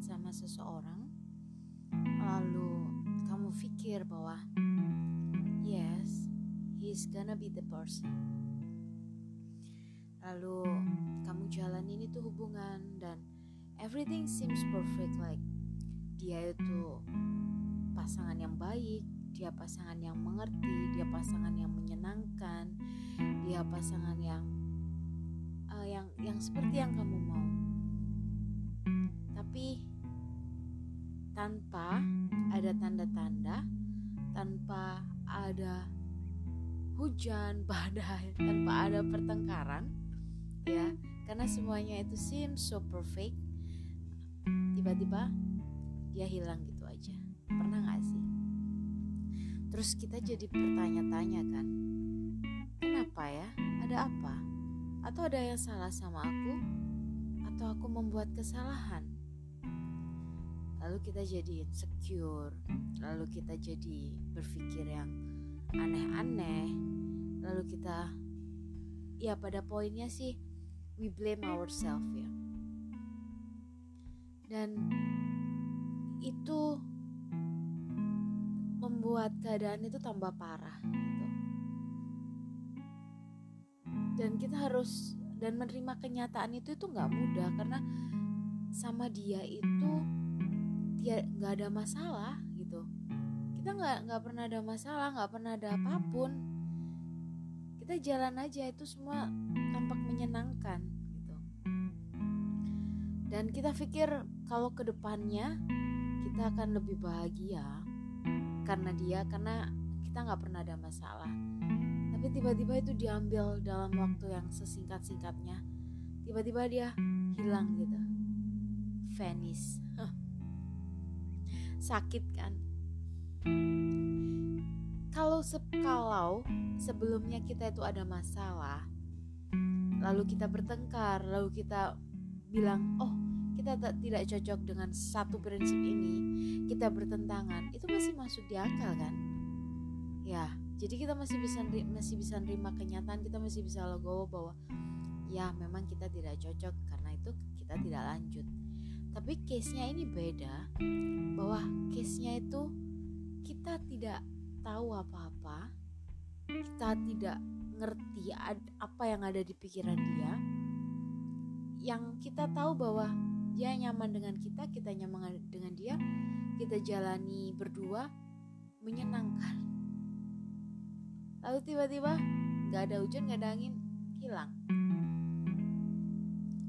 dekat sama seseorang, lalu kamu pikir bahwa yes, he's gonna be the person. Lalu kamu jalanin itu hubungan dan everything seems perfect like dia itu pasangan yang baik, dia pasangan yang mengerti, dia pasangan yang menyenangkan, dia pasangan yang uh, yang yang seperti yang kamu mau tanpa ada tanda-tanda, tanpa ada hujan, badai, tanpa ada pertengkaran, ya, karena semuanya itu seems so perfect. Tiba-tiba dia hilang gitu aja. Pernah gak sih? Terus kita jadi bertanya-tanya kan, kenapa ya? Ada apa? Atau ada yang salah sama aku? Atau aku membuat kesalahan? Lalu kita jadi insecure. Lalu kita jadi berpikir yang aneh-aneh. Lalu kita ya pada poinnya sih we blame ourselves ya. Dan itu membuat keadaan itu tambah parah gitu. Dan kita harus dan menerima kenyataan itu itu nggak mudah. Karena sama dia itu nggak ada masalah gitu. Kita nggak nggak pernah ada masalah nggak pernah ada apa pun. Kita jalan aja itu semua tampak menyenangkan gitu. Dan kita pikir kalau ke depannya kita akan lebih bahagia karena dia karena kita nggak pernah ada masalah. Tapi tiba-tiba itu diambil dalam waktu yang sesingkat-singkatnya tiba-tiba dia hilang gitu. Vanish sakit kan? Kalau se kalau sebelumnya kita itu ada masalah lalu kita bertengkar lalu kita bilang oh kita tidak cocok dengan satu prinsip ini kita bertentangan itu masih masuk di akal kan? Ya jadi kita masih bisa masih bisa nerima kenyataan kita masih bisa legowo bahwa ya memang kita tidak cocok karena itu kita tidak lanjut tapi case-nya ini beda bahwa case-nya itu kita tidak tahu apa-apa kita tidak ngerti apa yang ada di pikiran dia. Yang kita tahu bahwa dia nyaman dengan kita kita nyaman dengan dia kita jalani berdua menyenangkan. Lalu tiba-tiba gak ada hujan gak ada angin hilang.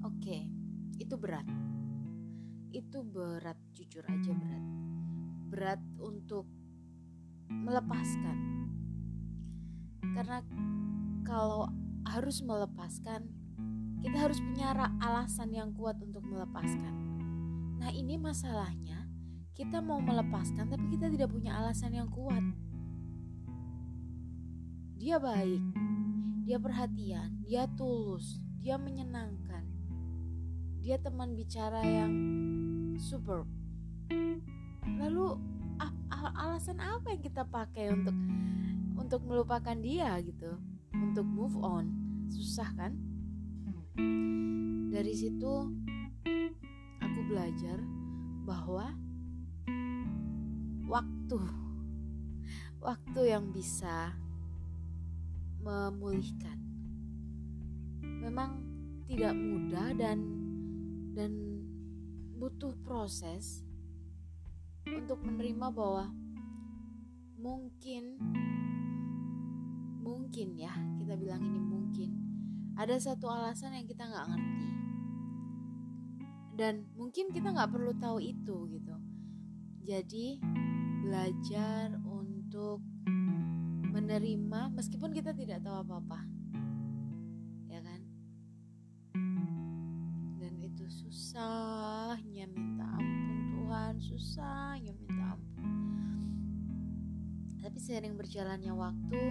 Oke itu berat itu berat jujur aja berat. Berat untuk melepaskan. Karena kalau harus melepaskan kita harus punya alasan yang kuat untuk melepaskan. Nah ini masalahnya kita mau melepaskan tapi kita tidak punya alasan yang kuat. Dia baik dia perhatian dia tulus dia menyenangkan. Dia teman bicara yang super. Lalu alasan apa yang kita pakai untuk untuk melupakan dia gitu? Untuk move on. Susah kan? Dari situ aku belajar bahwa waktu waktu yang bisa memulihkan. Memang tidak mudah dan dan butuh proses untuk menerima bahwa mungkin mungkin ya kita bilang ini mungkin. Ada satu alasan yang kita nggak ngerti. Dan mungkin kita nggak perlu tahu itu gitu. Jadi belajar untuk menerima meskipun kita tidak tahu apa-apa. Susahnya minta ampun Tuhan susahnya minta ampun. Tapi sering berjalannya waktu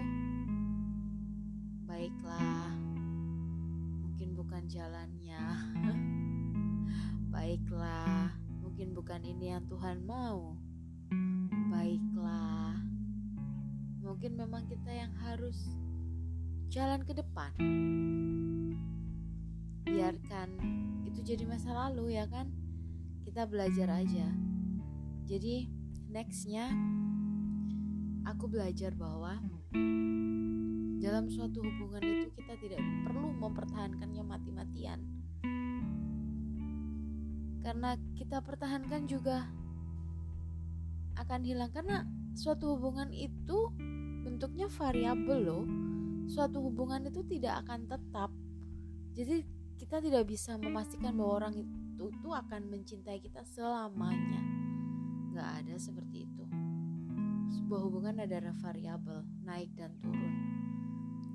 baiklah. Mungkin bukan jalannya. Baiklah. Mungkin bukan ini yang Tuhan mau. Baiklah. Mungkin memang kita yang harus jalan ke depan. Biarkan itu jadi masa lalu ya kan? Kita belajar aja jadi nextnya aku belajar bahwa dalam suatu hubungan itu kita tidak perlu mempertahankannya mati-matian. Karena kita pertahankan juga akan hilang. Karena suatu hubungan itu bentuknya variabel loh. Suatu hubungan itu tidak akan tetap. Jadi kita tidak bisa memastikan bahwa orang itu tuh akan mencintai kita selamanya seperti itu. Sebuah hubungan adalah variabel naik dan turun.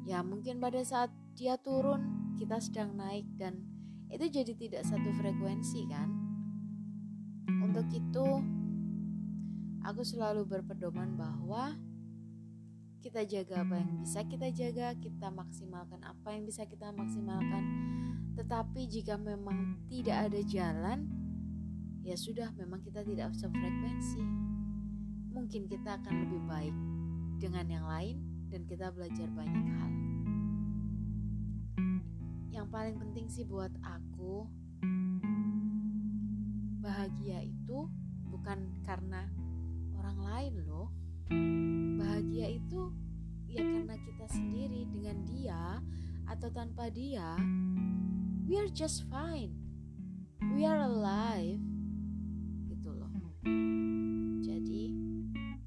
Ya mungkin pada saat dia turun kita sedang naik dan itu jadi tidak satu frekuensi kan? Untuk itu aku selalu berpedoman bahwa kita jaga apa yang bisa kita jaga, kita maksimalkan apa yang bisa kita maksimalkan. Tetapi jika memang tidak ada jalan, ya sudah, memang kita tidak sefrekuensi. Mungkin kita akan lebih baik dengan yang lain dan kita belajar banyak hal. Yang paling penting sih buat aku, bahagia itu bukan karena orang lain loh bahagia itu ya karena kita sendiri dengan dia atau tanpa dia we are just fine we are alive jadi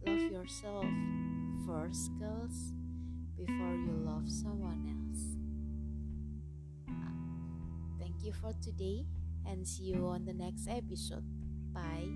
love yourself first girls before you love someone else. Thank you for today and see you on the next episode. Bye